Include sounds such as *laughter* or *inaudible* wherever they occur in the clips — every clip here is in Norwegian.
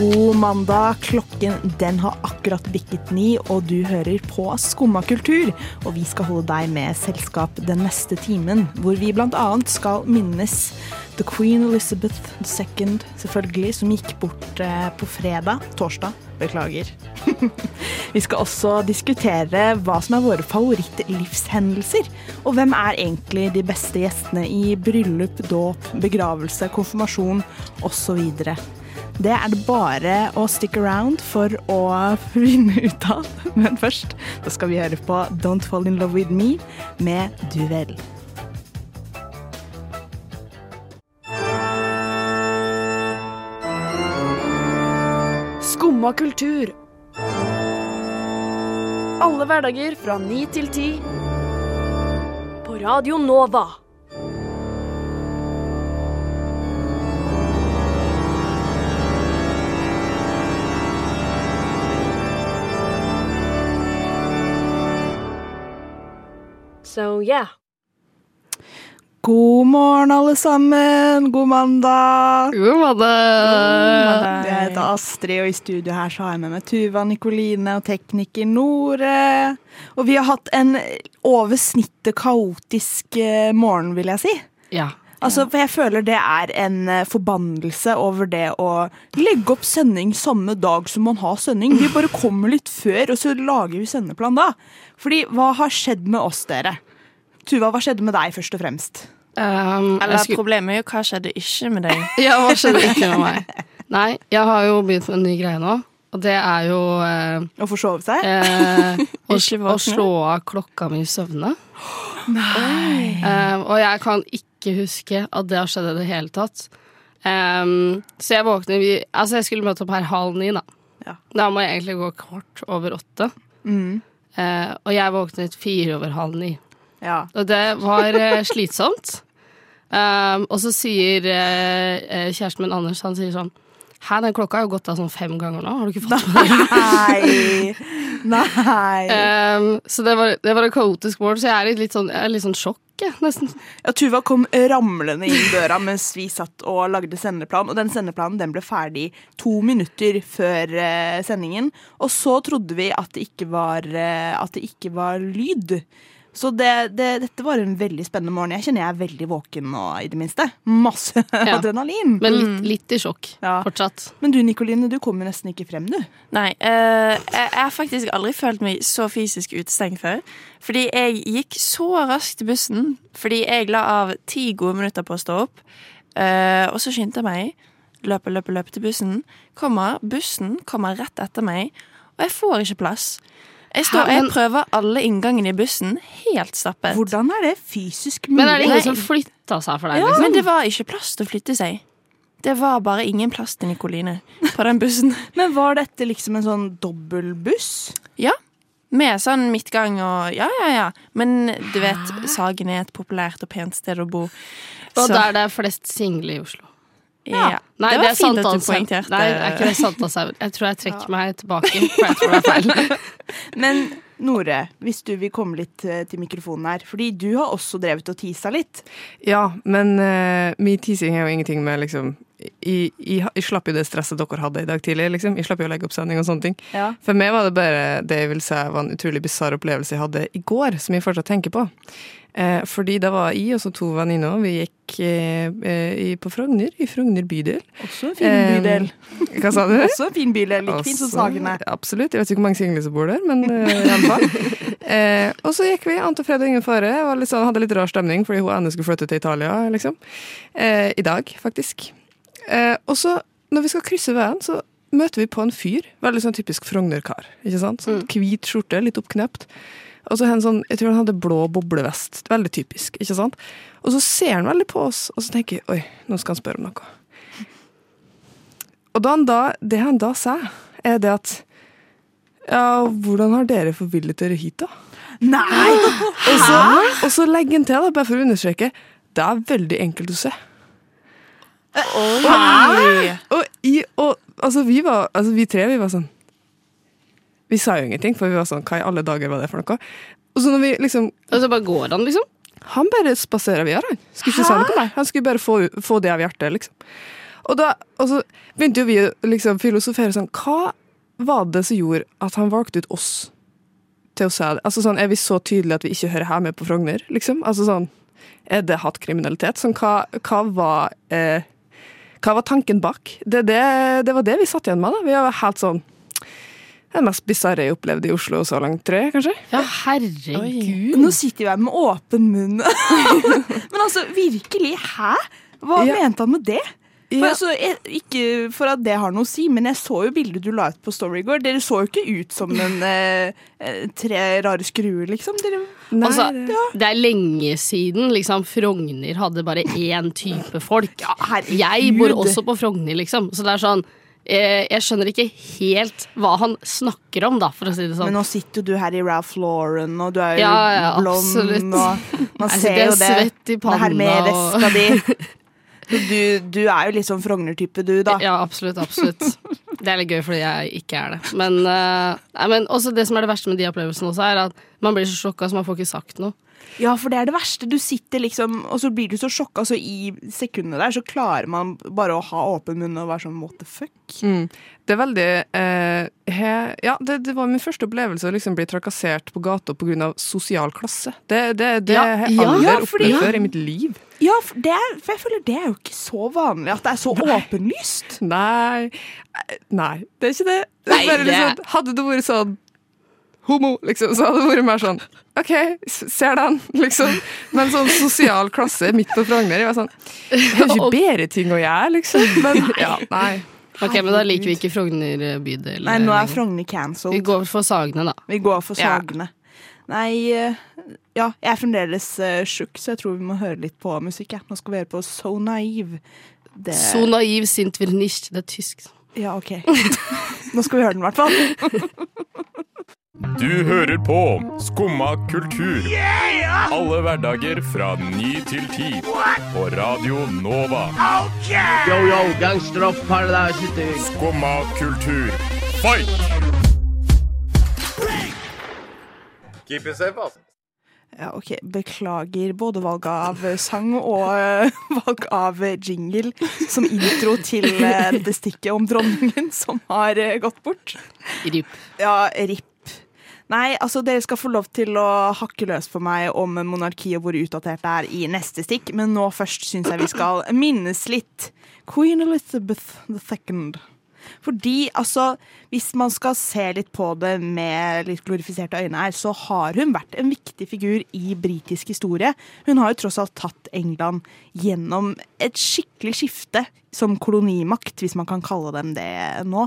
God mandag. Klokken den har akkurat bikket ni, og du hører på Skumma kultur. Og vi skal holde deg med selskap den neste timen, hvor vi bl.a. skal minnes The Queen Elizabeth II, selvfølgelig, som gikk bort eh, på fredag. Torsdag. Beklager. *laughs* vi skal også diskutere hva som er våre favorittlivshendelser. Og hvem er egentlig de beste gjestene i bryllup, dåp, begravelse, konfirmasjon osv. Det er det bare å stick around for å finne ut av. Men først så skal vi høre på Don't Fall In Love With Me med Duvel. Skumma kultur. Alle hverdager fra ni til ti. På Radio Nova. So yeah. God morgen, alle sammen. God mandag. God mandag. Jeg heter Astrid, og i studio her så har jeg med meg Tuva, Nikoline og tekniker Nore. Og vi har hatt en over snittet kaotisk eh, morgen, vil jeg si. Ja. Altså, for jeg føler det er en eh, forbannelse over det å legge opp sending samme dag som man har sending. Vi bare kommer litt før, og så lager vi sendeplan da. Fordi hva har skjedd med oss, dere? Tuva, hva skjedde med deg, først og fremst? Um, Eller skulle- problemet er jo hva skjedde ikke med deg? *laughs* Ja, hva skjedde ikke med meg? Nei, jeg har jo begynt med en ny greie nå, og det er jo eh, Å forsove seg? eh, å, *laughs* å slå av klokka mi i søvne. *gasps* Nei. Eh, og jeg kan ikke huske at det har skjedd i det hele tatt. Um, så jeg våkner vi, Altså, jeg skulle møte opp her halv ni, da. Ja. Da må jeg egentlig gå kvart over åtte. Mm. Uh, og jeg våknet fire over halv ni. Ja. Og det var uh, slitsomt. Um, og så sier eh, kjæresten min Anders Han sier sånn Hæ, den klokka har jo gått av sånn fem ganger nå. Har du ikke fått *laughs* med deg Nei. Nei. um, Så det var, det var en kaotisk morgen, så jeg er i litt sånn, jeg er litt sånn sjokk, jeg, nesten. Ja, Tuva kom ramlende inn døra mens vi satt og lagde sendeplan. Og den sendeplanen den ble ferdig to minutter før uh, sendingen. Og så trodde vi at det ikke var, uh, at det ikke var lyd. Så det, det, dette var en veldig spennende morgen. Jeg kjenner jeg er veldig våken nå, i det minste. Masse *laughs* Ja. adrenalin. Men litt, litt i sjokk Ja. fortsatt. Men du Nikoline, du kommer nesten ikke frem, du. Nei, Øh, jeg jeg har faktisk aldri følt meg så fysisk utestengt før. Fordi jeg gikk så raskt til bussen, fordi jeg la av ti gode minutter på å stå opp. Øh, og så skyndte jeg meg. Løpe, løpe, løpe til bussen. Kommer, bussen kommer rett etter meg, og jeg får ikke plass. Jeg, står, jeg prøver alle inngangene i bussen, helt stappet. Hvordan er det fysisk mulig? Men er det ingen som flytta seg for deg? Ja, Liksom? men det var ikke plass til å flytte seg. Det var bare ingen plass til Nikoline på den bussen. *laughs* Men var dette liksom en sånn dobbeltbuss? Ja, med sånn midtgang og ja, ja, ja. Men du vet, Sagen er et populært og pent sted å bo. Og Så, der det er flest single i Oslo. Ja. Nei, det var fint at du Sankthanshaugen. poengterte. Nei, det er ikke det Sankthanshaugen. Jeg tror jeg trekker meg tilbake, for jeg tror det er feil. *laughs* Men Nore, hvis du vil komme litt eh, til mikrofonen her. Fordi du har også drevet og tisa litt. Ja, men uh, min teasing er jo ingenting med liksom jeg, jeg, jeg slapp jo det stresset dere hadde i dag tidlig. liksom. Jeg slapp jo å legge opp sending og sånne ting. Ja. For meg var det bare det jeg vil si var en utrolig bisarr opplevelse jeg hadde i går, som jeg fortsatt tenker på. Eh, fordi da var jeg og så to venninner, vi gikk eh, eh, i- på Frogner, i Frogner bydel. Også en fin bydel. Eh, hva sa du? Også en fin bydel. Like fin som Sagene. Absolutt. Jeg vet ikke hvor mange single som bor der, men eh, i alle fall. *laughs* Eh, og så gikk vi Ante fred og ingen fare. Sånn, hadde litt rar stemning fordi hun ene skulle flytte til Italia, liksom. Eh, I dag, faktisk. Eh, og så, når vi skal krysse veien, så møter vi på en fyr. Veldig sånn typisk Frogner-kar. ikke sant? Sånn Hvit skjorte, litt oppknept. Og så en sånn, Jeg tror han hadde blå boblevest. Veldig typisk. ikke sant? Og så ser han veldig på oss, og så tenker jeg oi, nå skal han spørre om noe. Og da han da, det han da sa, er det at Ja, hvordan har dere forvillet dere hit, da? Nei! Og så, og så legger han til, da, bare for å understreke, det er veldig enkelt å se. Oi. Og, i, og altså, vi var, altså, vi tre vi var sånn Vi sa jo ingenting, for vi var sånn Hva i alle dager var det for noe? Og så når vi liksom Og så bare går han, liksom. Han bare spaserer videre, han. Skulle ikke si noe mer. Han skulle bare få, få det av hjertet, liksom. Og, da, og så begynte jo vi å liksom filosofere sånn Hva var det som gjorde at han valgte ut oss til å si det? Altså sånn, Er vi så tydelige at vi ikke hører hjemme på Frogner, liksom? Altså sånn, Er det hatkriminalitet? Sånn, hva, hva var eh, Hva var tanken bak? Det, det, det var det vi satt igjen med. da. Vi var helt sånn Det mest bisarre jeg opplevde i Oslo så langt, tror jeg, kanskje. Ja, herregud. Nå sitter jeg med åpen munn. *laughs* Men altså, virkelig, hæ? Hva Ja. mente han med det? For, Ja. altså, jeg, ikke for at det har noe å si, men jeg så jo bildet du la ut på Story i går. Dere så jo ikke ut som en *laughs* eh, eh, tre rare skruer, liksom. Dere, Nei, Altså, det- det er lenge siden liksom, Frogner hadde bare én type folk. Ja, Jeg bor også på Frogner, liksom. Så det er sånn eh, Jeg skjønner ikke helt hva han snakker om, da, for å si det Men sånn. nå sitter jo du her i Ralph Lauren, og du er jo Ja, ja, blond, absolutt. og man ser jo det. svett i med her med veska di. *laughs* Du, du er jo litt sånn Frogner-type, du, da. Ja, absolutt. absolutt Det er litt gøy fordi jeg ikke er det. Men, uh, men også det som er det verste med de opplevelsene også, er at man blir så sjokka så man får ikke sagt noe. Ja, for det er det verste. Du sitter liksom, og så blir du så sjokka, så i sekundene der så klarer man bare å ha åpen munn og være sånn what the fuck. Mm. Det er veldig eh, he, Ja, det, det var min første opplevelse å liksom bli trakassert på gata pga. sosial klasse. Det, det, det Ja, har jeg aldri ja, fordi- opplevd før i mitt liv. Ja, for, det er, for jeg føler det er jo ikke så vanlig at det er så åpenlyst. Nei, nei, det er ikke det. det, er Nei, det- liksom, hadde det vært sånn homo, liksom, så hadde det vært mer sånn OK, ser den, liksom. Men sånn sosial klasse midt på Frogner Jeg var sånn Jeg har ikke bedre ting å gjøre, liksom. Men ja, nei. Ok, Men da liker vi ikke Frogner bydel. Nei, nå er Frogner cancelled. Vi går for Sagene, da. Vi går for Ja. Nei, eh, ja, jeg er fremdeles uh, sjuk, så jeg tror vi må høre litt på musikk. Ja. Nå skal vi høre på So Naive. Det, So naiv sind wir nicht. Det er tysk. Ja, OK. *laughs* Nå skal vi høre den, i hvert fall. *laughs* Du hører på Skumma kultur. Alle hverdager fra ny til ti. På Radio Nova. Yo, yo, gangsteropp, paradise city. Skumma kultur. Fight! Keep it safe, altså. Ja, ok. Beklager både valget av sang og eh, *laughs* valg av jingle som intro til eh, det stikket om dronningen som har eh, gått bort. RIP. Ja, RIP. Nei, altså dere skal få lov til å hakke løs på meg om monarkiet og hvor utdatert det er i neste stikk, men nå først syns jeg vi skal minnes litt Queen Elizabeth II. Fordi, altså, hvis man skal se litt på det med litt glorifiserte øyne her, så har hun vært en viktig figur i britisk historie. Hun har jo tross alt tatt England gjennom et skikkelig skifte som kolonimakt, hvis man kan kalle dem det nå.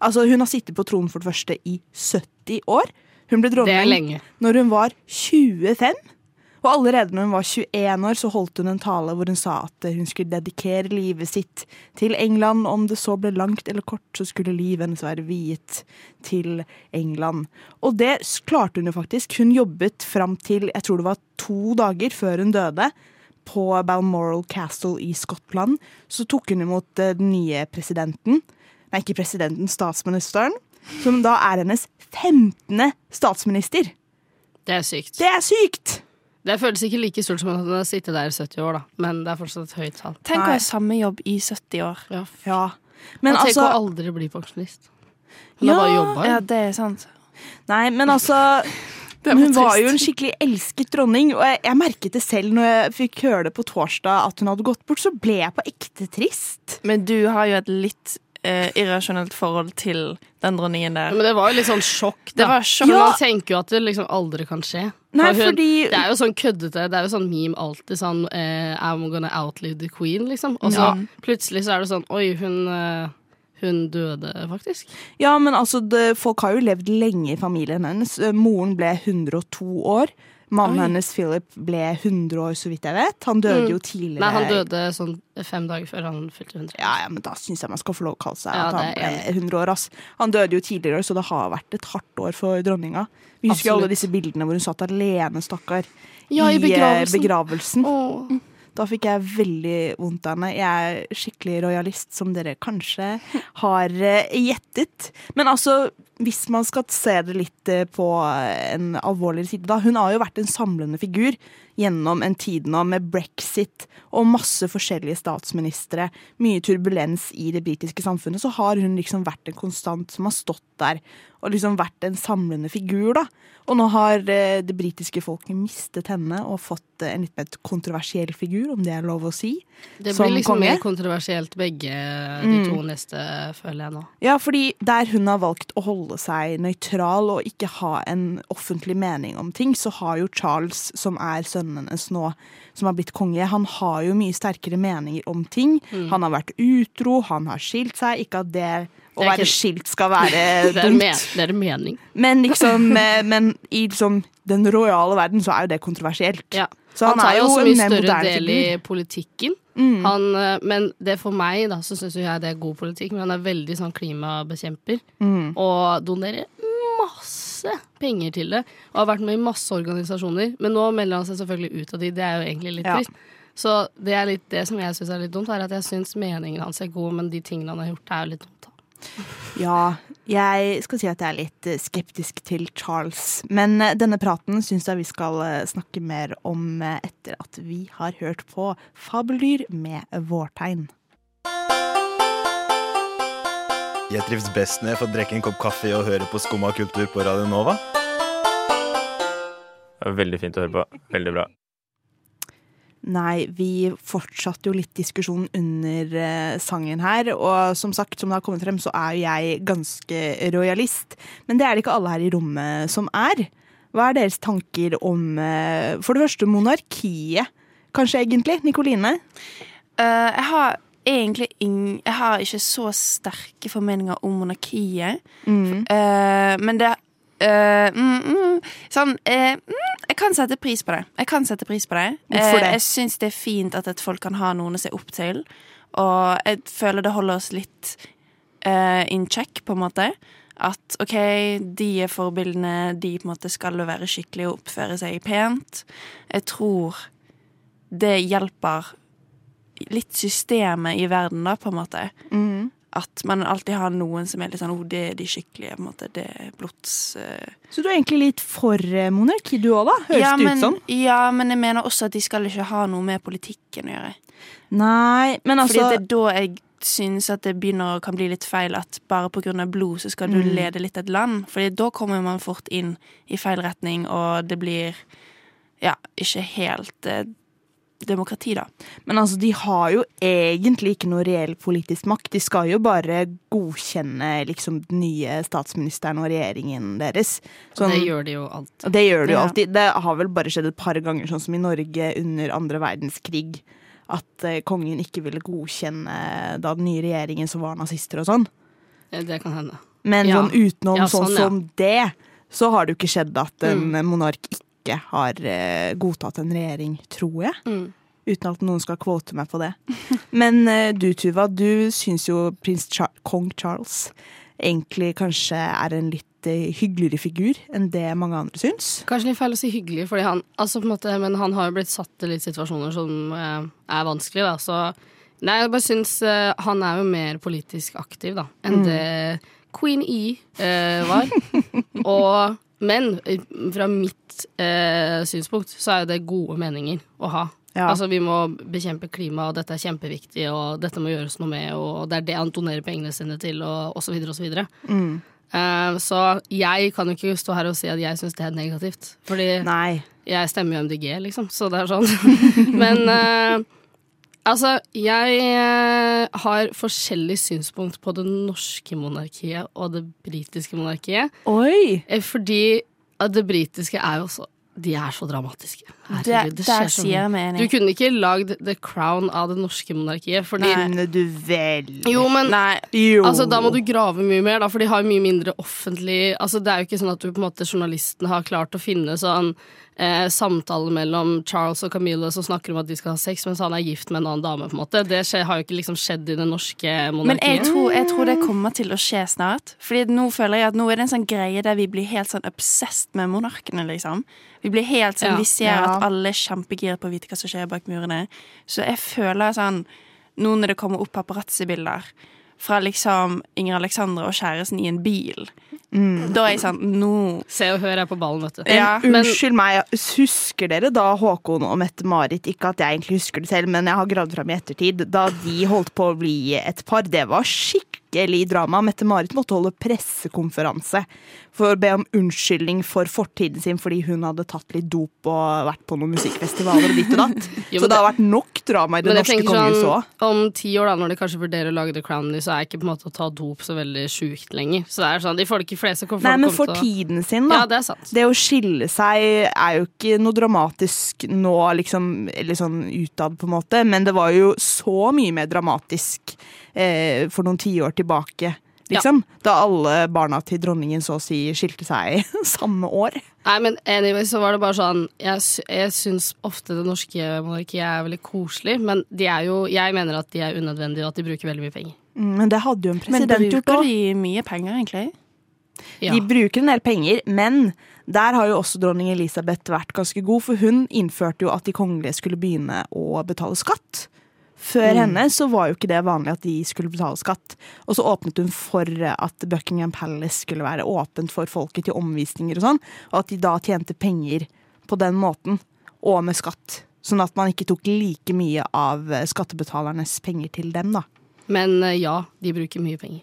Altså, hun har sittet på tronen for det første i 70 år. Hun ble dronning når hun var 25. Og allerede når hun var 21 år, så holdt hun en tale hvor hun sa at hun skulle dedikere livet sitt til England. Om det så ble langt eller kort, så skulle livet hennes være viet til England. Og det klarte hun jo faktisk. Hun jobbet fram til jeg tror det var to dager før hun døde. På Balmoral Castle i Skottland så tok hun imot eh, den nye presidenten. Nei, ikke presidenten, statsministeren. Som da er hennes 15. statsminister. Det er sykt. Det er sykt! Det føles ikke like stort som at hun har sittet der i 70 år, da. Men det er fortsatt et høyt tall. Tenk å ha samme jobb i 70 år. Ja. Ja. Men tenk altså å aldri bli pensjonist. Hun Ja, har bare jobba. Ja, det er sant. Nei, men altså *laughs* Det Hun var jo en skikkelig elsket dronning, og jeg, jeg merket det selv når jeg fikk høre det på torsdag at hun hadde gått bort, så ble jeg på ekte trist. Men du har jo et litt eh, irrasjonelt forhold til den dronningen der. Men det var jo litt sånn sjokk. Da. Det var sjokk. Ja. man tenker jo at det liksom aldri kan skje. Nei, hun, fordi Det er jo sånn køddete. Det er jo sånn meme alltid sånn eh, I'm gonna outlive the queen, liksom. Og så Ja. plutselig så er det sånn Oi, hun, eh, hun døde faktisk. Ja, men altså, det, folk har jo levd lenge i familien hennes. Moren ble 102 år. Mannen hennes Philip ble 100 år, så vidt jeg vet. Han døde Mm. jo tidligere. Nei, han døde sånn fem dager før han fylte 100. Ja, ja, men da syns jeg man skal få lov å kalle seg Ja, at han ble 100 år. ass. Han døde jo tidligere, så det har vært et hardt år for dronninga. Vi husker jo alle disse bildene hvor hun satt alene, stakkar. Ja, i eh, begravelsen. begravelsen. Åh. Da fikk jeg veldig vondt av henne. Jeg er skikkelig rojalist, som dere kanskje har eh, gjettet. Men altså, hvis man skal se det litt eh, på en alvorligere side, da. Hun har jo vært en samlende figur gjennom en tid nå med brexit og masse forskjellige statsministre, mye turbulens i det britiske samfunnet, så har hun liksom vært en konstant som har stått der og liksom vært en samlende figur, da. Og nå har eh, det britiske folket mistet henne og fått eh, en litt mer kontroversiell figur, om det er lov å si. Det blir liksom konge. mer kontroversielt begge de Mm. to neste, føler jeg nå. Ja, fordi der hun har valgt å holde seg nøytral og ikke ha en offentlig mening om ting, så har jo Charles, som er sønnen hennes nå, som har blitt konge, han har jo mye sterkere meninger om ting. Mm. Han har vært utro, han har skilt seg. Ikke at det å være ikke- skilt skal være *laughs* dumt. det er en mening. Men liksom, *laughs* eh, men i liksom den rojale verden så er jo det kontroversielt. Så han, han, tar jo også en mye større del i politikken. Mm. Han, eh, men det for meg, da, så syns jeg det er god politikk. Men han er veldig sånn klimabekjemper. Mm. Og donerer masse penger til det. Og har vært med i masse organisasjoner. Men nå melder han seg selvfølgelig ut av de. Det er jo egentlig litt Ja. trist. Så det er litt det som jeg syns er litt dumt, er at jeg syns meningen hans er god, men de tingene han har gjort, er jo litt dumt. Ja, jeg skal si at jeg er litt eh, skeptisk til Charles. Men eh, denne praten syns jeg vi skal eh, snakke mer om etter at vi har hørt på Fabeldyr med vårtegn. Jeg trives best når jeg får drikke en kopp kaffe og høre på Skumma kultur på Radio Nova. Det var veldig fint å høre på. Veldig bra. Nei, vi fortsatte jo litt diskusjon under eh, sangen her. Og som sagt, som det har kommet frem, så er jo jeg ganske rojalist. Men det er det ikke alle her i rommet som er. Hva er deres tanker om eh, for det første monarkiet? Kanskje egentlig? Nikoline? Uh, jeg har egentlig ing- Jeg har ikke så sterke formeninger om monarkiet. Mm. Uh, men det eh, mm, mm, Sånn uh, mm, Jeg kan sette pris på det. Jeg kan sette pris på det. Hvorfor Eh, det? jeg syns det er fint at et folk kan ha noen å se opp til. Og jeg føler det holder oss litt in check, på en måte. At OK, de er forbildene, de på en måte skal være skikkelige og oppføre seg pent. Jeg tror det hjelper litt systemet i verden, da, på en måte. Mm. At man alltid har noen som er litt sånn oh, det er de skikkelige, på en måte. Det er blods... eh. Så du er egentlig litt for eh, monarki du òg, da? Høres ja, det men, ut som. Ja, men jeg mener også at de skal ikke ha noe med politikken å gjøre. Nei, men altså Fordi det er da jeg syns at det begynner å kan bli litt feil at bare av blod så skal du Mm. lede litt et land. Fordi da kommer man fort inn i feil retning, og det blir ja, ikke helt eh, demokrati, da. Men altså, de har jo egentlig ikke noe reell politisk makt. De skal jo bare godkjenne liksom den nye statsministeren og regjeringen deres. Og det gjør de jo alltid. Og det gjør de jo alltid. Det har vel bare skjedd et par ganger, sånn som i Norge under andre verdenskrig. At eh, kongen ikke ville godkjenne da den nye regjeringen som var nazister og sånn. Det kan hende. Men Ja. sånn utenom Ja, sånn, sånn, ja. som det, så har det jo ikke skjedd at en Mm. monark ikke har eh, godtatt en regjering, tror jeg. Mm. Uten at noen skal kvote meg på det. *laughs* Men eh, du Tuva, du syns jo prins Char kong Charles egentlig kanskje er en litt eh, hyggeligere figur enn det mange andre syns. Kanskje litt feil å si hyggelig, fordi han, altså måte, men han har jo blitt satt i litt situasjoner som eh, er vanskelig. Da. Så nei, jeg bare syns eh, han er jo mer politisk aktiv da, enn Mm. det Queen E eh, var. *laughs* Og, men eh, fra mitt eh, synspunkt så er det gode meninger å ha. Ja. Altså Vi må bekjempe klima, og dette er kjempeviktig, og dette må gjøres noe med, og det er det han donerer pengene sine til, og osv. osv. Mm. Eh, så jeg kan jo ikke stå her og si at jeg syns det er negativt. Fordi jeg stemmer jo MDG, liksom. Så det er sånn. *laughs* Men eh, altså, jeg eh, har forskjellig synspunkt på det norske monarkiet og det britiske monarkiet. Oi! Eh, Fordi det britiske er jo så De er så dramatiske. Herregud, Der- skjer så mye. Du kunne ikke lagd The Crown av det norske monarkiet. Fordi Kunne du vel jo, men Jo. altså, da må du grave mye mer, da, for de har mye mindre offentlig altså, Det er jo ikke sånn at du på en måte journalisten har klart å finne sånn eh, samtale mellom Charles og Camilla som snakker om at de skal ha sex mens han er gift med en annen dame. på en måte Det skje, har jo ikke liksom skjedd i det norske Men monarkiet. jeg tror, jeg tror det kommer til å skje snart. Fordi nå føler jeg at nå er det en sånn greie der vi blir helt sånn obsessed med monarkene, liksom. Vi blir helt sånn, Ja. Vi ser Ja. Alle er kjempegiret på å vite hva som skjer bak murene. Så jeg føler sånn Nå når det kommer opp paparazzi-bilder fra liksom Inger Alexandra og kjæresten i en bil Mm. Da er jeg sånn Nå Se og hør er på ballen, vet du. Ja. Unnskyld meg, husker dere da Håkon og Mette-Marit Ikke at jeg egentlig husker det selv, men jeg har gravd fram i ettertid. Da de holdt på å bli et par. Det var skikkelig drama. Mette-Marit måtte holde pressekonferanse for å be om unnskyldning for fortiden sin fordi hun hadde tatt litt dop og vært på noen musikkfestivaler og ditt og datt. *laughs* Jo, så det det- har vært nok drama i det norske kongehuset sånn, òg. Om ti år, da, når de kanskje vurderer å lage The Crown, så er ikke på en måte å ta dop så veldig sjukt lenger. Så det er sånn, de folk, fleste kommer Nei, men for tiden sin, da. Ja, det er sant. Det å skille seg er jo ikke noe dramatisk nå, liksom, eller sånn utad, på en måte, men det var jo så mye mer dramatisk eh, for noen tiår tilbake, liksom. Da alle barna til dronningen så å si skilte seg *laughs* samme år. Nei, men anyway, så var det bare sånn Jeg, jeg syns ofte det norske monarkiet er veldig koselig, men de er jo, jeg mener at de er unødvendige, og at de bruker veldig mye penger. Mm, Men det hadde jo en Men president gjort bruker òg. de mye penger, egentlig? Ja. De bruker en del penger, men der har jo også dronning Elisabeth vært ganske god, for hun innførte jo at de kongelige skulle begynne å betale skatt. Før Mm. henne så var jo ikke det vanlig at de skulle betale skatt. Og så åpnet hun for at Buckingham Palace skulle være åpent for folket til omvisninger og sånn, og at de da tjente penger på den måten, og med skatt. Sånn at man ikke tok like mye av skattebetalernes penger til dem, da. Men eh, ja, de bruker mye penger.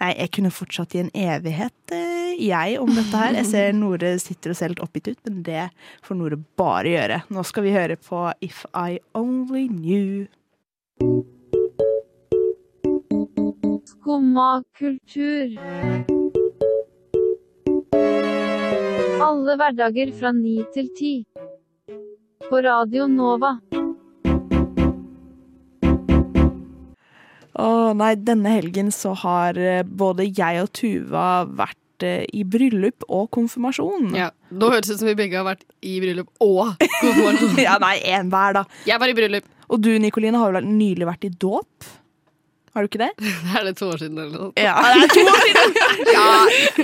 Nei, jeg kunne fortsatt i en evighet, eh, jeg, om dette her. Jeg ser Nore sitter og ser litt oppgitt ut, men det får Nore bare gjøre. Nå skal vi høre på If I Only Knew. Skumma kultur. Alle hverdager fra ni til ti. På Radio Nova. Å nei, denne helgen så har eh, både jeg og Tuva vært eh, i bryllup og konfirmasjon. Ja, Nå høres det ut som vi begge har vært i bryllup og konfirmasjon. *laughs* ja, nei, én hver, da. Jeg var i bryllup. Og du, Nikoline, har vel nylig vært i dåp? Har du ikke *laughs* det? Er det to år siden eller noe? Ja, det er to år siden! *laughs* Ja,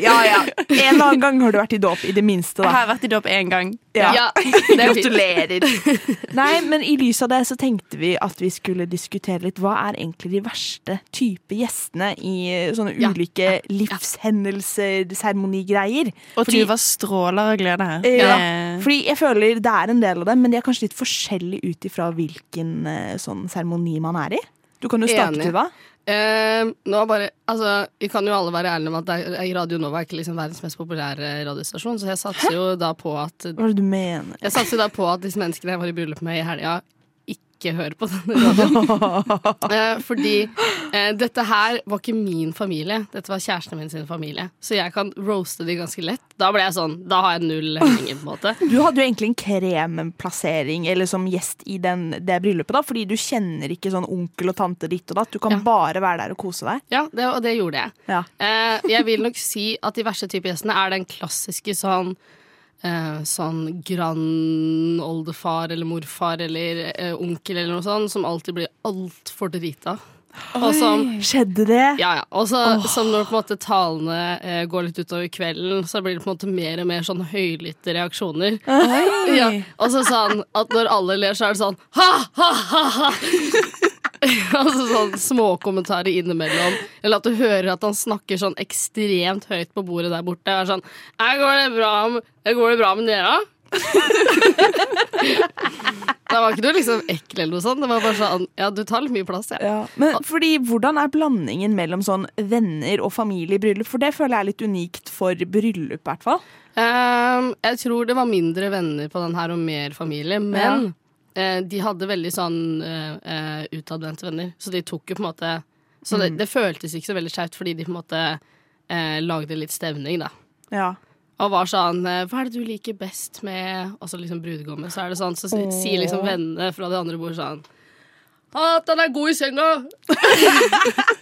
ja, ja. En eller annen gang har du vært i dåp, i det minste. da. Jeg har vært i dåp én gang. Ja. Ja, det er. Gratulerer. *laughs* Nei, men i lys av det så tenkte vi at vi skulle diskutere litt hva er egentlig de verste type gjestene i sånne Ja. ulike livshendelser, seremonigreier. Og Fordi- Tuva stråler av glede her. Ja, fordi jeg føler det er en del av dem, men de er kanskje litt forskjellige ut ifra hvilken eh, sånn seremoni man er i. Du kan jo starte. Tuva. Eh, nå bare, altså, vi kan jo alle være ærlige om at er, Radio Nova er ikke liksom verdens mest populære radiostasjon, så jeg satser jo da på at Hva er det du mener? Jeg satser da på at disse menneskene jeg var i bryllup med i helga, ikke hører på denne radioen. *laughs* Eh, fordi eh, dette her var ikke min familie, dette var kjæresten min sin familie. Så jeg kan roaste de ganske lett. Da ble jeg sånn, da har jeg null hemninger, på en måte. Du hadde jo egentlig en kremplassering eller som gjest i den, det bryllupet, da, fordi du kjenner ikke sånn onkel og tante ditt og datt. Du kan Ja. bare være der og kose deg. Ja, det, og det gjorde jeg. Ja. Eh, jeg vil nok si at de verste type gjestene er den klassiske sånn eh, sånn grandoldefar eller morfar eller eh, onkel eller noe sånt, som alltid blir altfor drita. Og som, Skjedde det? ja, ja. Og så som når på en måte talene eh, går litt utover kvelden, så blir det på en måte mer og mer sånn høylytte reaksjoner. Ja, og så sånn at når alle ler, så er det sånn ha, ha, ha, ha. *laughs* altså sånn småkommentarer innimellom. Eller at du hører at han snakker sånn ekstremt høyt på bordet der borte. Og er sånn jeg går, det bra, går det bra med dere? *laughs* Da var ikke du liksom ekkel eller noe sånt. Det var bare sånn Ja, du tar litt mye plass, ja. Ja. Men fordi, hvordan er blandingen mellom sånn venner og familie i bryllup? For det føler jeg er litt unikt for bryllup, i hvert fall. Um, jeg tror det var mindre venner på den her og mer familie, men eh, de hadde veldig sånn eh, eh, utadvendte venner, så de tok jo på en måte Så det, Mm. det føltes ikke så veldig skjevt, fordi de på en måte eh, lagde litt stemning, da. Ja. Og var sånn eh, Hva er det du liker best med Altså liksom brudgommen? Så er det sånn, så si- sier liksom vennene fra det andre bordet sånn At han er god i senga! *laughs*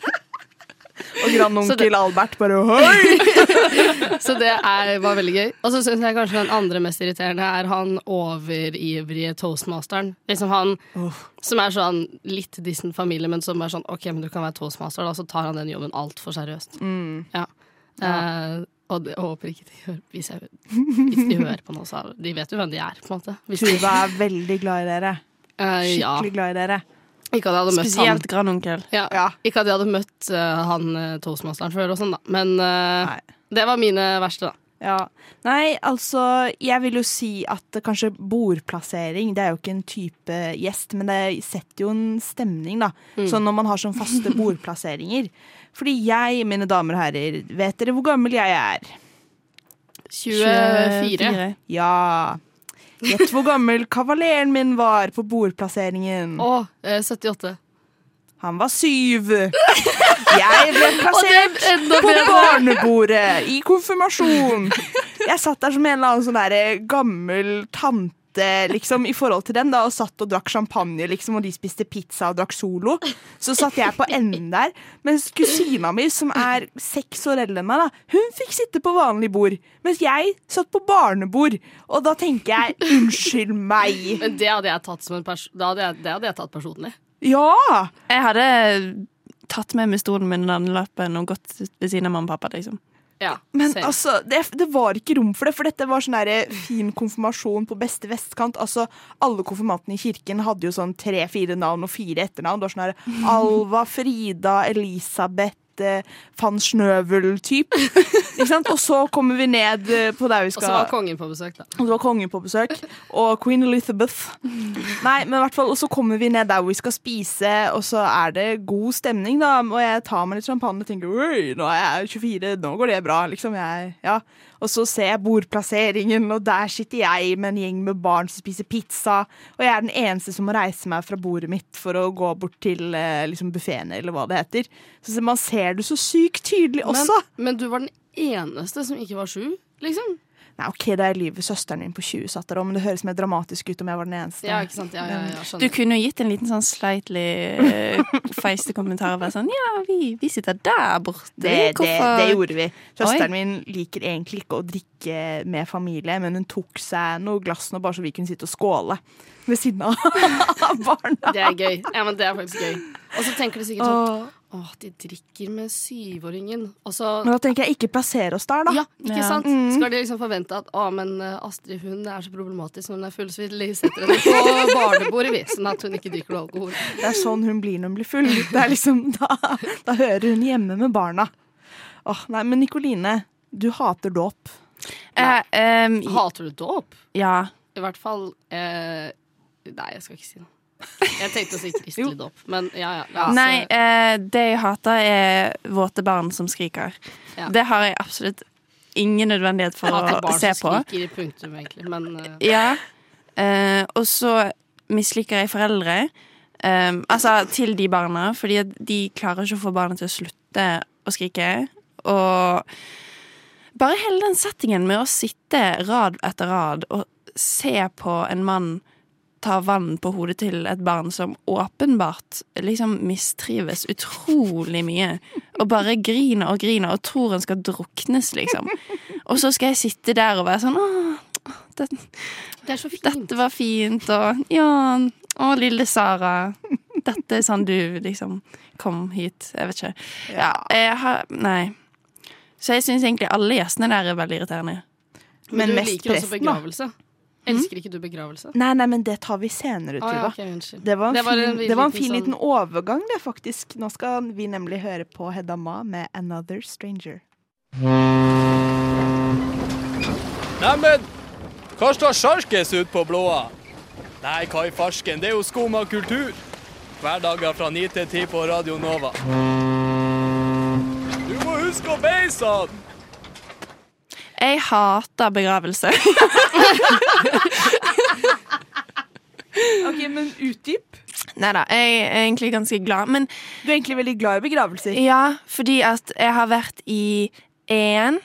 Og grandonkel det- Albert bare *laughs* Hoi! Så det er, var veldig gøy. Og så syns jeg kanskje den andre mest irriterende er han overivrige toastmasteren. Liksom han som er sånn litt distant familie, men som er sånn OK, men du kan være toastmaster, da, så tar han den jobben altfor seriøst. Mm. Ja. Eh, og det, jeg håper ikke de hører hvis, jeg, hvis de hører på noe, så De vet jo hvem de er, på en måte. Hvis Tuva er veldig glad i dere. Eh, ja. Skikkelig glad i dere. Ikke at jeg hadde møtt Spesielt han. grandonkel. Ja. Ikke at jeg hadde møtt uh, han uh, toastmasteren før, og sånn da men uh, det var mine verste, da. Ja. Nei, altså, jeg vil jo si at eh, kanskje bordplassering Det er jo ikke en type gjest, men det setter jo en stemning, da. Mm. Sånn når man har sånn faste bordplasseringer. Fordi jeg, mine damer og herrer, vet dere hvor gammel jeg er? 24. Ja. Gjett hvor gammel kavaleren min var på bordplasseringen. Å, eh, 78. Han var syv. Jeg ble plassert er på barnebordet i konfirmasjon. Jeg satt der som en eller annen sånn gammel tante liksom, i forhold til den da, og satt og drakk champagne, liksom, og de spiste pizza og drakk Solo. Så satt jeg på enden der, mens kusina mi, som er seks år eldre enn meg, da, hun fikk sitte på vanlig bord, mens jeg satt på barnebord. Og da tenker jeg unnskyld meg. Men det hadde jeg tatt som en pers det hadde jeg, det hadde jeg tatt personlig. Ja! Jeg hadde tatt med meg stolen min den lappen og gått ved siden av mamma og pappa. liksom. Ja, Men same. altså, det, det var ikke rom for det, for dette var sånn der fin konfirmasjon på beste vestkant. Altså, Alle konfirmantene i kirken hadde jo sånn tre-fire navn og fire etternavn. Det var sånn *laughs* Alva, Frida, Elisabeth, eh, van Snøvel-typ. *laughs* Ikke sant? Og så kommer vi ned eh, på der vi skal Og så var kongen på besøk, da. og så var kongen på besøk. Og queen Elizabeth. *laughs* Nei, men i hvert fall, Og så kommer vi ned der hvor vi skal spise, og så er det god stemning, da. Og jeg tar meg litt champagne og tenker oi, nå er jeg 24, nå går det bra. liksom. Jeg, ja. Og så ser jeg bordplasseringen, og der sitter jeg med en gjeng med barn som spiser pizza. Og jeg er den eneste som må reise meg fra bordet mitt for å gå bort til eh, liksom buffeen, eller hva det heter. Så man ser det så sykt tydelig også. Men, men du var den eneste som ikke var sju, liksom? Nei, ok, da er livet søsteren din på 20 satt der òg, men det høres mer dramatisk ut om jeg var den eneste. Ja, ikke sant? Ja, ja, ja, Du kunne jo gitt en liten sånn slightly uh, feiste kommentar og vært sånn Ja, vi, vi sitter der borte. Det, det, det gjorde vi. Søsteren Oi. min liker egentlig ikke å drikke med familie, men hun tok seg noe glass nå bare så vi kunne sitte og skåle ved siden av *laughs* barna. Det er gøy. Ja, men det er faktisk gøy. Og så tenker de sikkert sånn Åh, de drikker med syvåringen. Altså, Men da tenker jeg ikke plassere oss der, da. Ja, ikke Ja. sant? Mm. Skal de liksom forvente at å, men eh, Astrid hun er så problematisk når hun er full, så vi setter henne på *laughs* barnebordet, vi, sånn at hun ikke drikker noe alkohol. Det er sånn hun blir når hun blir full. Det er liksom, *laughs* da, da hører hun hjemme med barna. Åh, nei, Men Nikoline, du hater dåp. Eh, um, Hater du dåp? ja. I hvert fall eh, Nei, jeg skal ikke si noe. Jeg tenkte å si kristelig dåp, men ja, ja. ja Nei, eh, det jeg hater, er våte barn som skriker. Ja. Det har jeg absolutt ingen nødvendighet for hater å barn se som på. skriker i punktum, egentlig, men eh, Ja. Eh, og så misliker jeg foreldre. Um, altså til de barna, fordi de klarer ikke å få barna til å slutte å skrike. Og bare hele den settingen med å sitte rad etter rad og se på en mann ta vann på hodet til et barn som åpenbart liksom mistrives utrolig mye, og bare griner og griner og tror han skal druknes, liksom. Og så skal jeg sitte der og være sånn Åh, det, det er så fint. dette var fint, og ja, å, lille Sara. Dette er sånn du liksom kom hit. Jeg vet ikke. Ja, jeg har Nei. Så jeg syns egentlig alle gjestene der er veldig irriterende. Men, Men du mest liker også begravelse. da. Begravelse. Elsker ikke du begravelse? Nei, nei, men det tar vi senere, Å, ja, okay. Det var en, Det var en fin, det var en liten fin sånn- liten overgang, det, faktisk. Nå skal vi nemlig høre på Hedda Ma med 'Another Stranger'. Neimen, hva står sjarkes ut på blåa? Nei, hva i farsken, det er jo skum av kultur. Hverdager fra 9 til 10 på Radio Nova. Du må huske å beise han! Jeg hater begravelse. Ok, men utdyp. Nei da, jeg er egentlig ganske glad. Men Du er egentlig veldig glad i begravelser. ja, fordi at jeg har vært i én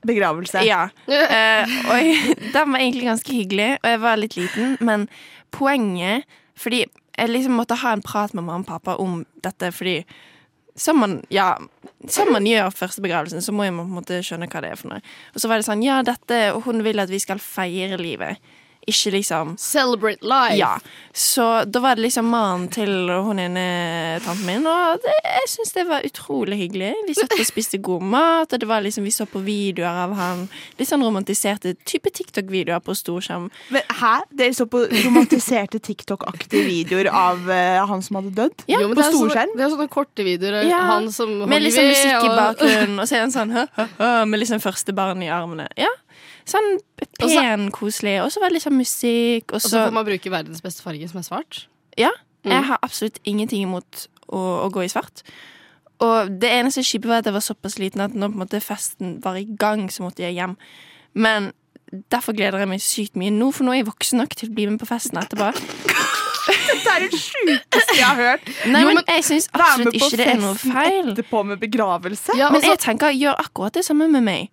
Begravelse. Ja. Eh, og *laughs* jeg, den var egentlig ganske hyggelig, og jeg var litt liten, men poenget Fordi jeg liksom måtte ha en prat med mamma og pappa om dette, fordi som man, ja, som man gjør første begravelsen, så må man på en måte skjønne hva det er for noe. Og så var det sånn, ja, dette, og hun vil at vi skal feire livet ikke liksom Celebrate life. Ja. Så da var det liksom mannen til hun ene tanten min, og det, jeg syns det var utrolig hyggelig. Vi satt og spiste god mat, og det var liksom, vi så på videoer av han. Litt sånn romantiserte type TikTok-videoer på storskjerm. Men, hæ? Dere så på romantiserte TikTok-aktige videoer av uh, han som hadde dødd? Jo, på sånne- storskjerm? Det er sånne korte videoer. Ja, Han som med liksom musikk i bakgrunnen, og så er han sånn hø, hø, hø, med liksom første barn i armene. Ja. Sånn pen, koselig, og så var det liksom musikk, og så får man bruke verdens beste farge, som er svart. Ja. Mm. Jeg har absolutt ingenting imot å, å gå i svart. Og det eneste kjipe var at jeg var såpass liten at når på en måte festen var i gang, så måtte jeg hjem. Men derfor gleder jeg meg sykt mye nå, for nå er jeg voksen nok til å bli med på festen etterpå. *laughs* Dette er det sjukeste jeg har hørt. Nei, men jeg synes absolutt ikke det er noe feil. Etterpå med begravelse. men jeg tenker, gjør akkurat det samme med meg.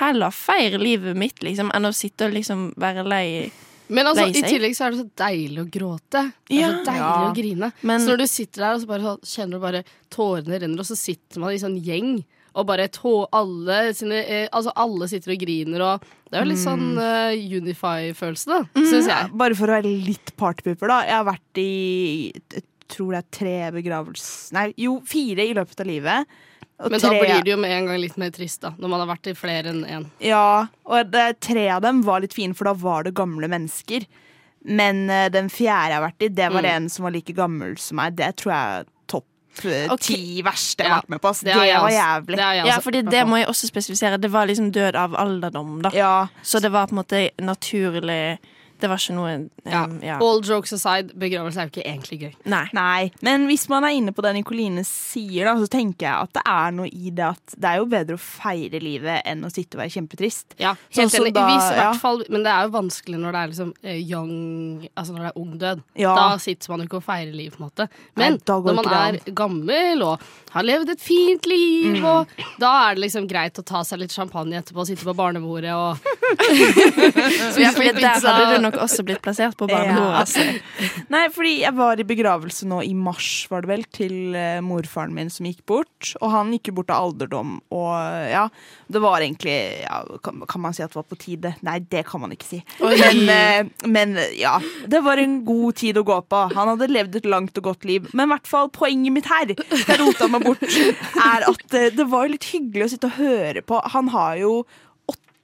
Heller feir livet mitt, liksom, enn å sitte og liksom være lei. Men altså, i tillegg så er det så deilig å gråte. Det er Ja. så deilig Ja. å grine. Men- så når du sitter der og så bare så kjenner du bare tårene renner, og så sitter man i sånn gjeng. Og bare tå alle sine eh, Altså alle sitter og griner og Det er jo litt sånn uh, Unify-følelse, da, syns jeg. Bare for å være litt partypooper, da. Jeg har vært i jeg tror det er tre begravelser Nei, jo, fire i løpet av livet. Og Men da blir det jo med en gang litt mer trist, da. Når man har vært i flere enn én. Ja, og det, tre av dem var litt fine, for da var det gamle mennesker. Men uh, den fjerde jeg har vært i, det var Mm. en som var like gammel som meg. Det tror jeg er topp eh, okay. ti verste jeg Ja, har vært med på. det Det, var også. jævlig. Det Ja, fordi det må jeg også spesifisere. Det var liksom død av alderdom, da. Så det var på en måte naturlig Det var ikke noe um, ja. All jokes aside, begravelse er jo ikke egentlig gøy. Nei. Men hvis man er inne på det Nikoline sier, da, så tenker jeg at det er noe i det at det er jo bedre å feire livet enn å sitte og være kjempetrist. Ja, Sånn helt som enig. da- I ja. hvert fall, men det er jo vanskelig når det er liksom eh, young Altså når det er ung død. Ja. Da sitter man jo ikke og feirer liv, på en måte. Men Nei, når man er gammel og har levd et fint liv, Mm. og da er det liksom greit å ta seg litt champagne etterpå og sitte på barnebordet og *laughs* *laughs* Ja, fordi der hadde du nok også blitt plassert på *laughs* barnebordet. altså. *laughs* Nei, fordi jeg var i begravelse nå i mars, var det vel, til eh, morfaren min som gikk bort. Og han gikk jo bort av alderdom, og ja, det var egentlig ja, kan, kan man si at det var på tide? Nei, det kan man ikke si. Men, eh, men ja, det var en god tid å gå på. Han hadde levd et langt og godt liv. Men i hvert fall poenget mitt her, jeg rota meg bort, *laughs* er at eh, det var litt hyggelig å sitte og høre på. Han har jo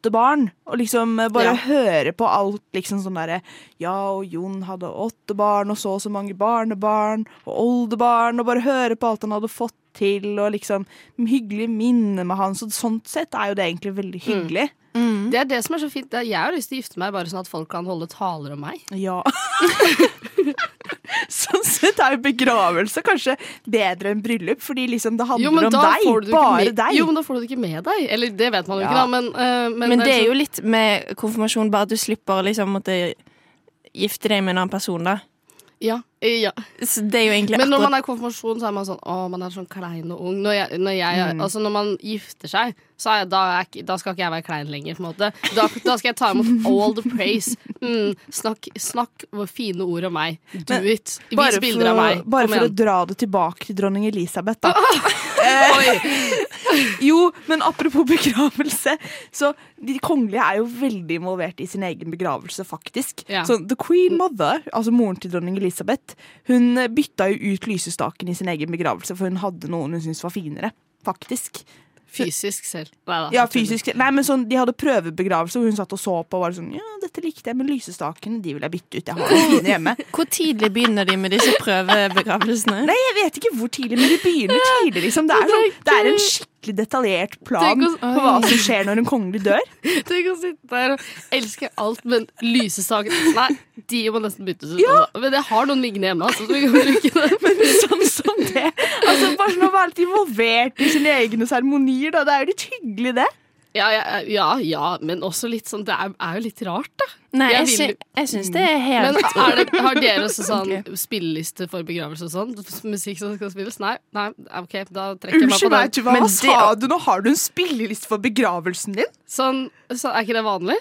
åtte barn, og liksom eh, bare Ja. høre på alt liksom sånn derre Ja, og Jon hadde åtte barn, og så og så mange barnebarn, og oldebarn, og bare høre på alt han hadde fått til, og liksom hyggelige minner med han. Så sånn sett er jo det egentlig veldig hyggelig. Det er det som er så fint. Jeg har lyst til å gifte meg bare sånn at folk kan holde taler om meg. Ja. *laughs* *laughs* sånn sett er jo begravelse kanskje bedre enn bryllup, fordi liksom det handler Jo, om deg. Bare med- deg. Jo, men da får du det ikke med deg. Eller det vet man jo Ja. ikke, da, men, uh, men, Men det er jo litt med konfirmasjon, bare at du slipper å liksom måtte gifte deg med en annen person, da. Ja, ja. Så det er jo egentlig Men når man er i konfirmasjon, så er man sånn Å, man er sånn klein og ung. Når, jeg, når, jeg, Mm. altså når man gifter seg, så jeg, da, ikke- da skal ikke jeg være klein lenger. På en måte. Da, da skal jeg ta imot all the praise. Mm, snakk, snakk fine ord om meg. Do Men it. Vis bilder av meg. bare Kom for å dra det tilbake til dronning Elisabeth, da. *laughs* Eh, jo, men apropos begravelse. Så De kongelige er jo veldig involvert i sin egen begravelse, faktisk. Ja. Så The Queen Mother, altså moren til dronning Elisabeth, hun bytta jo ut lysestaken i sin egen begravelse, for hun hadde noen hun syntes var finere. Faktisk. Fysisk selv. Neida, Ja, fysisk. Nei, men sånn, De hadde prøvebegravelse, og hun satt og så på og var sånn Ja, dette likte jeg, men lysestakene de vil jeg bytte ut. Jeg har fine hjemme. *laughs* Hvor tidlig begynner de med disse prøvebegravelsene? Nei, jeg vet ikke hvor tidlig, men de begynner tidlig. Liksom. Det, er sånn, det er en skikkelig detaljert plan å- på hva som skjer når en kongelig dør. *laughs* Tenk å sitte der og elske alt, men lysestaken Nei, de må nesten byttes ut. Ja. altså. Men jeg har noen liggende hjemme, altså, så vi kan bruke det. *laughs* Men sånn som det Altså, Bare sånn å være litt involvert i sine egne seremonier, da. Det er jo litt hyggelig, det. Ja, ja, ja, ja, men også litt sånn Det er, er jo litt rart, da. Nei, jeg, vil- sy jeg syns det er helt Men er det, har dere *laughs* også sånn spilleliste for begravelse og sånn? Musikk som skal spilles? Nei, nei, OK, da trekker jeg meg på Unnskyld meg, hva det... sa du nå? Har du en spilleliste for begravelsen din? Sånn, så er ikke det vanlig?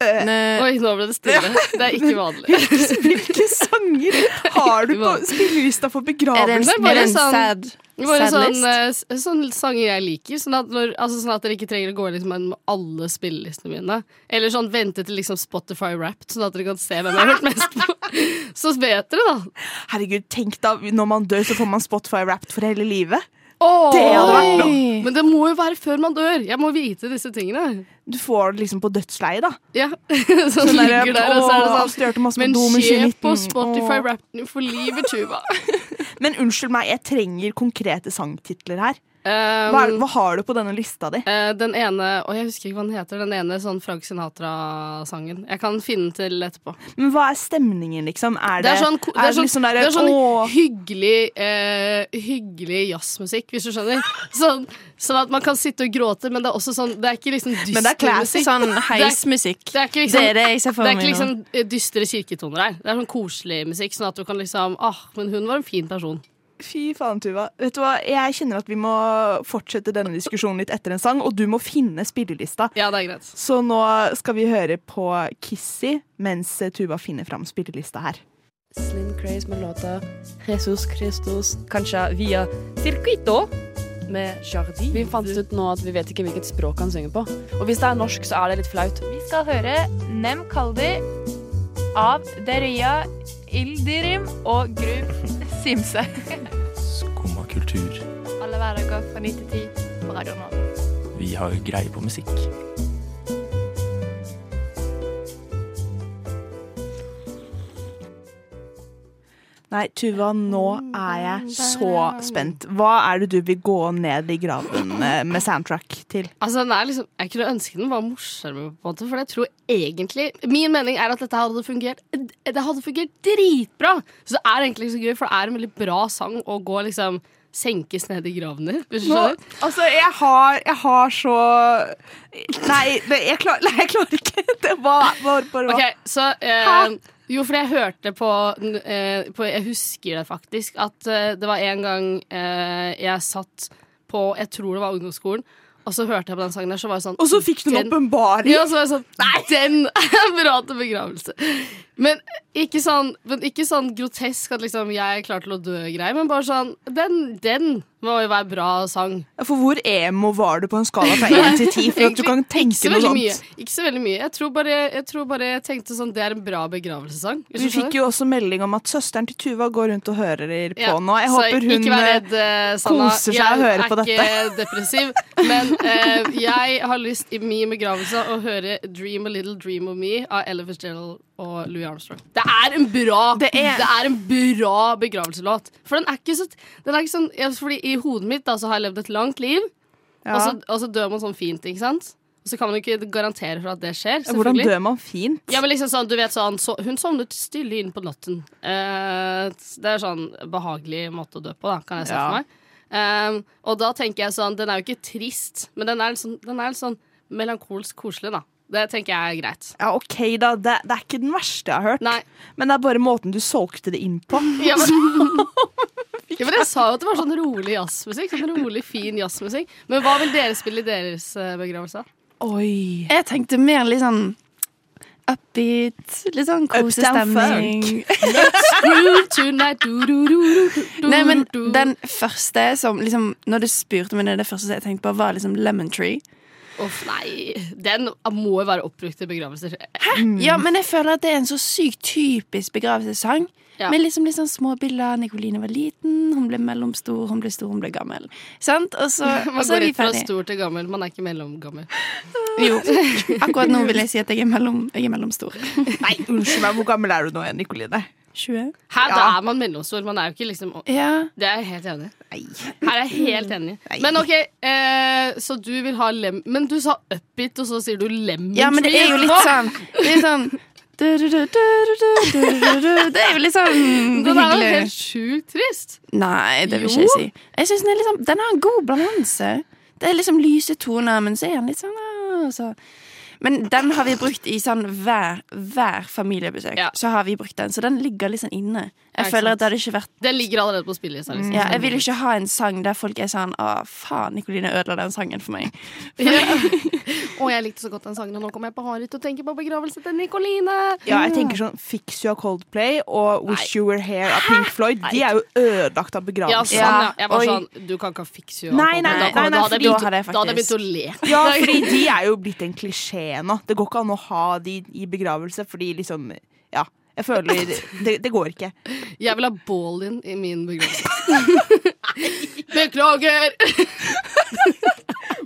Eh, Oi, nå ble det stille. Det er ikke vanlig. *laughs* Hvilke sanger har du på spillelista for Er det en, begravelsen? Er det en sad Bare sånn, Sadlist. sånn, sånn sånne sanger jeg liker, sånn at, når, altså sånn at dere ikke trenger å gå liksom med alle spillelistene mine. Eller sånn vente til liksom Spotify Wrapped, sånn at dere kan se hvem jeg har hørt mest på. *laughs* Så vet dere, da. Herregud, tenk da, når man dør, så får man Spotify Wrapped for hele livet. Åh, Det hadde vært noe. Men det må jo være før man dør. Jeg må vite disse tingene. Du får det liksom på dødsleiet, da. Ja. *laughs* Sånn der, ligger der, og så er det sånn Men se på Spotify-rappen for livet, Tuva. *laughs* Men unnskyld meg, jeg trenger konkrete sangtitler her. Hva, er- hva har du på denne lista di? Uh, den ene, og jeg husker ikke hva den heter, den ene sånn Frank Sinatra-sangen. Jeg kan finne den til etterpå. Men hva er stemningen, liksom? Er det, Det er sånn, ko- det er sånn, liksom der, det er sånn hyggelig, uh, hyggelig jazzmusikk, hvis du skjønner. *laughs* Sånn, sånn at man kan sitte og gråte, men det er også sånn Det er ikke liksom dyster Men det er musikk. Sånn *laughs* Det heismusikk. Det er ikke liksom, Det er det det er ikke liksom eh, dystre kirketoner her. Det er sånn koselig musikk, sånn at du kan liksom Ah, men hun var en fin person. Fy faen, Tuva. Vet du hva? Jeg kjenner at vi må fortsette denne diskusjonen litt etter en sang, og du må finne spillelista. Ja, det er greit. Så nå skal vi høre på Kissy mens Tuva finner fram spillelista her. Slim Craze med låta Jesus Christus, kanskje via Circuito med Jardi. Vi fant ut nå at vi vet ikke hvilket språk han synger på. Og hvis det er norsk, så er det litt flaut. Vi skal høre Nem Kaldi av Deria Ildirim og Grub Simse. Skumma kultur. Alle hverdager fra 9 til 10 på Radio Nova. Vi har greie på musikk. Nei, Tuva, nå er jeg så spent. Hva er det du vil gå ned i graven eh, med soundtrack til? Altså, den er liksom, Jeg kunne ønske den var morsommere, på en måte, for jeg tror egentlig Min mening er at dette hadde fungert Det hadde fungert dritbra! Så det er egentlig ikke så gøy, for det er en veldig bra sang å gå liksom senkes ned i graven i. Hvis du Nå, skjønner? altså, jeg har, jeg har så Nei, jeg, klar, nei, jeg klarer ikke. *laughs* Det var bare, bare Ok, så eh, Jo, for jeg hørte på, eh, på Jeg husker det faktisk. At eh, det var en gang eh, jeg satt på Jeg tror det var ungdomsskolen. Og så hørte jeg på den sangen der, så var jeg sånn Og så fikk du en åpenbaring. Ja, så var jeg sånn Nei, den *laughs* er bra til begravelse. Men ikke sånn, men ikke sånn grotesk at liksom jeg er klar til å dø-greier, men bare sånn Den, den må jo være bra sang. For hvor emo var du på en skala fra 1 til 10? For at du kan tenke noe sånt. Mye. Ikke så veldig mye. Jeg tror bare jeg, tror bare jeg tenkte sånn Det er en bra begravelsessang. Vi fikk jo også melding om at søsteren til Tuva går rundt og hører på Ja, nå. Jeg håper hun eh, redd, eh, koser seg og hører på dette. Jeg er ikke depressiv, men uh, jeg har lyst i min begravelse å høre 'Dream a Little Dream of Me' av Ella Fitzgerald og Louis Armstrong. Det er en bra Det er, en bra begravelselåt. For den er ikke så den er ikke sånn, Fordi i hodet mitt da, så har jeg levd et langt liv, Ja. og, så, og så dør man sånn fint, ikke sant? Og så kan man jo ikke garantere for at det skjer. Hvordan dør man fint? Ja, men liksom sånn, du vet sånn så, Hun sovnet stille inn på natten. Eh, det er sånn behagelig måte å dø på, da, kan jeg se Ja. for meg. Um, og da tenker jeg sånn Den er jo ikke trist, men den er, sånn, den er litt sånn melankolsk koselig, da. Det tenker jeg er greit. Ja, OK, da. Det, det er ikke den verste jeg har hørt. Men det er bare måten du solgte det inn på. *laughs* Ja, men, *laughs* ja, men jeg sa jo at det var sånn rolig jazzmusikk. Sånn rolig, fin jazzmusikk. Men hva vil dere spille i deres eh, begravelse? Oi. Jeg tenkte mer litt sånn upbeat, litt sånn kosestemning. Nei, men den første som liksom Når du spurte meg det, det første jeg tenkte på, var liksom Lemon Tree. Uff, nei. Den må jo være oppbrukt til begravelser. Ja, men jeg føler at det er en så sykt typisk begravelsessang. Ja. Med liksom sånn små bilder. Nikoline var liten, hun ble mellomstor, hun ble stor, hun ble gammel. Sant? Og så, *laughs* Man og så går er vi rett fra ferdig. stor til gammel. Man er ikke mellomgammel. *laughs* Jo. Akkurat nå vil jeg si at jeg er, mellom, jeg er mellomstor. *laughs* Nei, unnskyld meg, hvor gammel er du nå igjen, Nikoline? 20. Her da er man mellomstor. Man er jo ikke liksom Ja. Det er jeg helt enig i. Her er jeg helt enig. *laughs* Men OK, eh, så du vil ha lem... Men du sa upbeat, og så sier du lemon Ja, men det er jo litt sånn Det er sånn. Det er jo litt sånn *laughs* Den er jo helt sjukt trist. Nei, det vil ikke jeg si. Jeg synes den, er liksom, den har en god balanse. Det er liksom lyse toner, men så er den litt sånn så. Men den har vi brukt i sånn hver, hver familiebesøk. Så har vi brukt den, Så den ligger liksom inne. Jeg føler sant. at det hadde ikke vært Det ligger allerede på spillelista. Liksom. ja, Jeg vil ikke ha en sang der folk er sånn Å, faen, Nikoline ødela den sangen for meg. *laughs* Og jeg likte så godt den sangen, og nå kommer jeg på til å tenke på begravelse til Nikoline. Ja, jeg tenker sånn Fix You av Coldplay og Wish You Were Here av Pink Floyd. De er jo ødelagt av Ja, sånn, ja. Jeg var sånn Du kan ikke ha Fix you. Nei, nei, nei, da, nei, da, hadde jeg begynt, Da hadde jeg da hadde jeg begynt å le. Ja, fordi de er jo blitt en klisjé nå. Det går ikke an å ha de i begravelse, fordi liksom Ja. Jeg føler Det, det går ikke. Jeg vil ha bål din i min begravelse. *laughs* Beklager!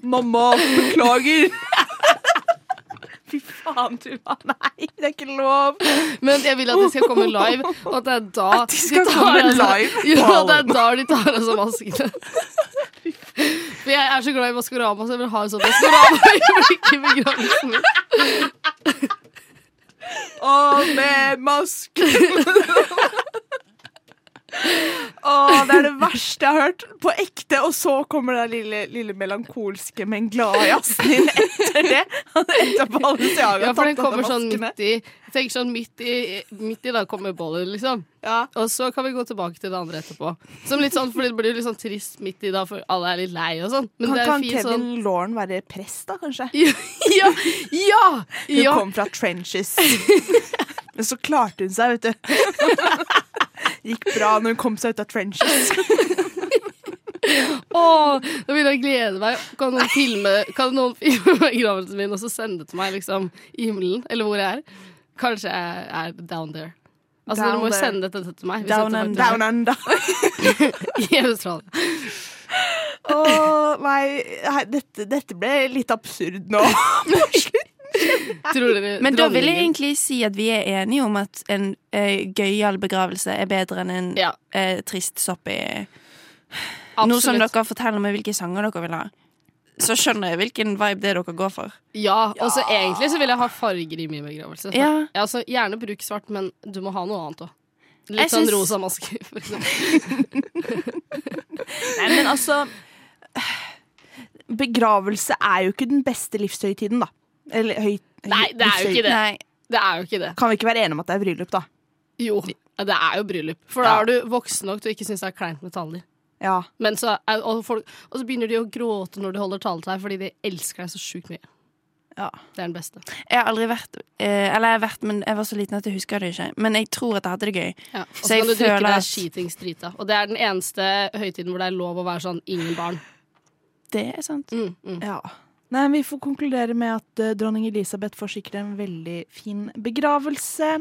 Mamma, beklager. *laughs* Fy faen, Tuva. Nei, det er ikke lov. Men jeg vil at de skal komme live, og at det er da At de skal de komme altså, live? Jo, ja, det er da de tar av seg maskene. For jeg er så glad i Maskorama, så jeg vil ha en sånn Maskorama-øyeblikk i begravelsen min. Og med maske. *laughs* *laughs* Å, det er det verste jeg har hørt. På ekte. Og så kommer den lille, lille melankolske, men glade jazzen inn etter det. *laughs* Etter Balenciaga Ja, for den kommer sånn midt i Tenk sånn midt i, midt i da kommer bollen, liksom. Og så kan vi gå tilbake til det andre etterpå. Som litt sånn, for det blir litt sånn trist midt i da, for alle er litt lei og sånn. Men Kan, det kan fint Kevin sånn Lauren være prest, da, kanskje? *laughs* Ja! ja, Hun ja. kom fra trenches. Men så klarte hun seg, vet du. Gikk bra når hun kom seg ut av trenches. *laughs* Å, nå begynner jeg glede meg. Kan noen filme Kan noen filme begravelsen min og så sende det til meg liksom i himmelen, eller hvor jeg er? Kanskje jeg er down there. Altså, Down Dere må jo there. sende dette til meg. hvis Down dette and faktisk- down and down. *laughs* I Australia. Å, nei, dette, dette ble litt absurd nå. Tror *laughs* dere Men da vil jeg egentlig si at vi er enige om at en uh, gøyal begravelse er bedre enn en eh, trist sopp i Nå som dere forteller meg hvilke sanger dere vil ha, så skjønner jeg hvilken vibe det er dere går for. Ja, og så egentlig så vil jeg ha farger i min begravelse. Ja. altså, gjerne bruk svart, men du må ha noe annet òg. Jeg Litt sånn syns- rosa maske, for eksempel. *laughs* Nei, men altså Begravelse er jo ikke den beste livshøytiden, da. Eller høy, Nei, det er jo ikke det. Nei. Det er jo ikke det. Kan vi ikke være enige om at det er bryllup, da? Jo, det er jo bryllup. For da er du voksen nok til å ikke synes det er kleint med taler. Ja. Men så og, folk, og så begynner de å gråte når de holder tale til deg, fordi de elsker deg så sjukt mye. Ja. Det er den beste. Jeg har aldri vært eh, Eller jeg har vært, men jeg var så liten at jeg husker det ikke. Men jeg tror at jeg hadde det gøy. Ja. Og Så så kan du drikke deg at skitings drita. Og det er den eneste høytiden hvor det er lov å være sånn ingen barn. Det er sant. Mm, mm. Ja. Nei, Vi får konkludere med at eh, dronning Elisabeth får sikkert en veldig fin begravelse.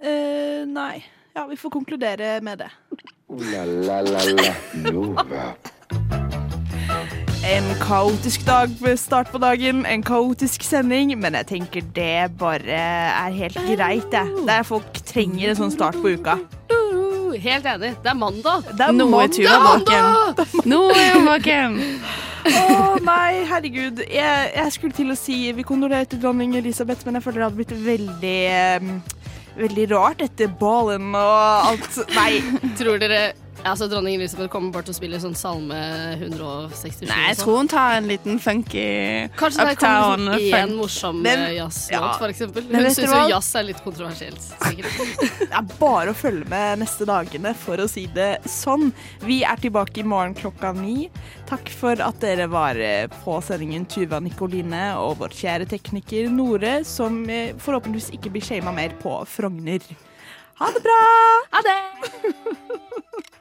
Uh, nei. Ja, vi får konkludere med det. Ooh la la la la Nova. En kaotisk dag med start på dagen, en kaotisk sending, men jeg tenker det bare er helt greit, jeg. Der folk trenger en sånn start på uka. Helt enig. Det er mandag. Det er mandag! Tuva er hun våken. Å nei, herregud. Jeg, jeg skulle til å si vi kondolerer til dronning Elisabeth, men jeg føler det hadde blitt veldig um, Veldig rart etter ballen og alt. Nei. Tror dere altså, dronning Elisabeth kommer bare til å spille sånn salme 167? Nei, jeg tror hun tar en liten funky Kanskje det kommer liksom én morsom eh, jazzlåt, ja. for eksempel. Hun syns jo jazz er litt kontroversielt. Sikkert. *laughs* Det er bare å følge med neste dagene, for å si det sånn. Vi er tilbake i morgen klokka ni. Takk for at dere var eh, på sendingen Tuva Nikoline og vår kjære tekniker Nore, som eh, forhåpentligvis ikke blir shama mer på Frogner. Ha det bra! Ha det! *laughs*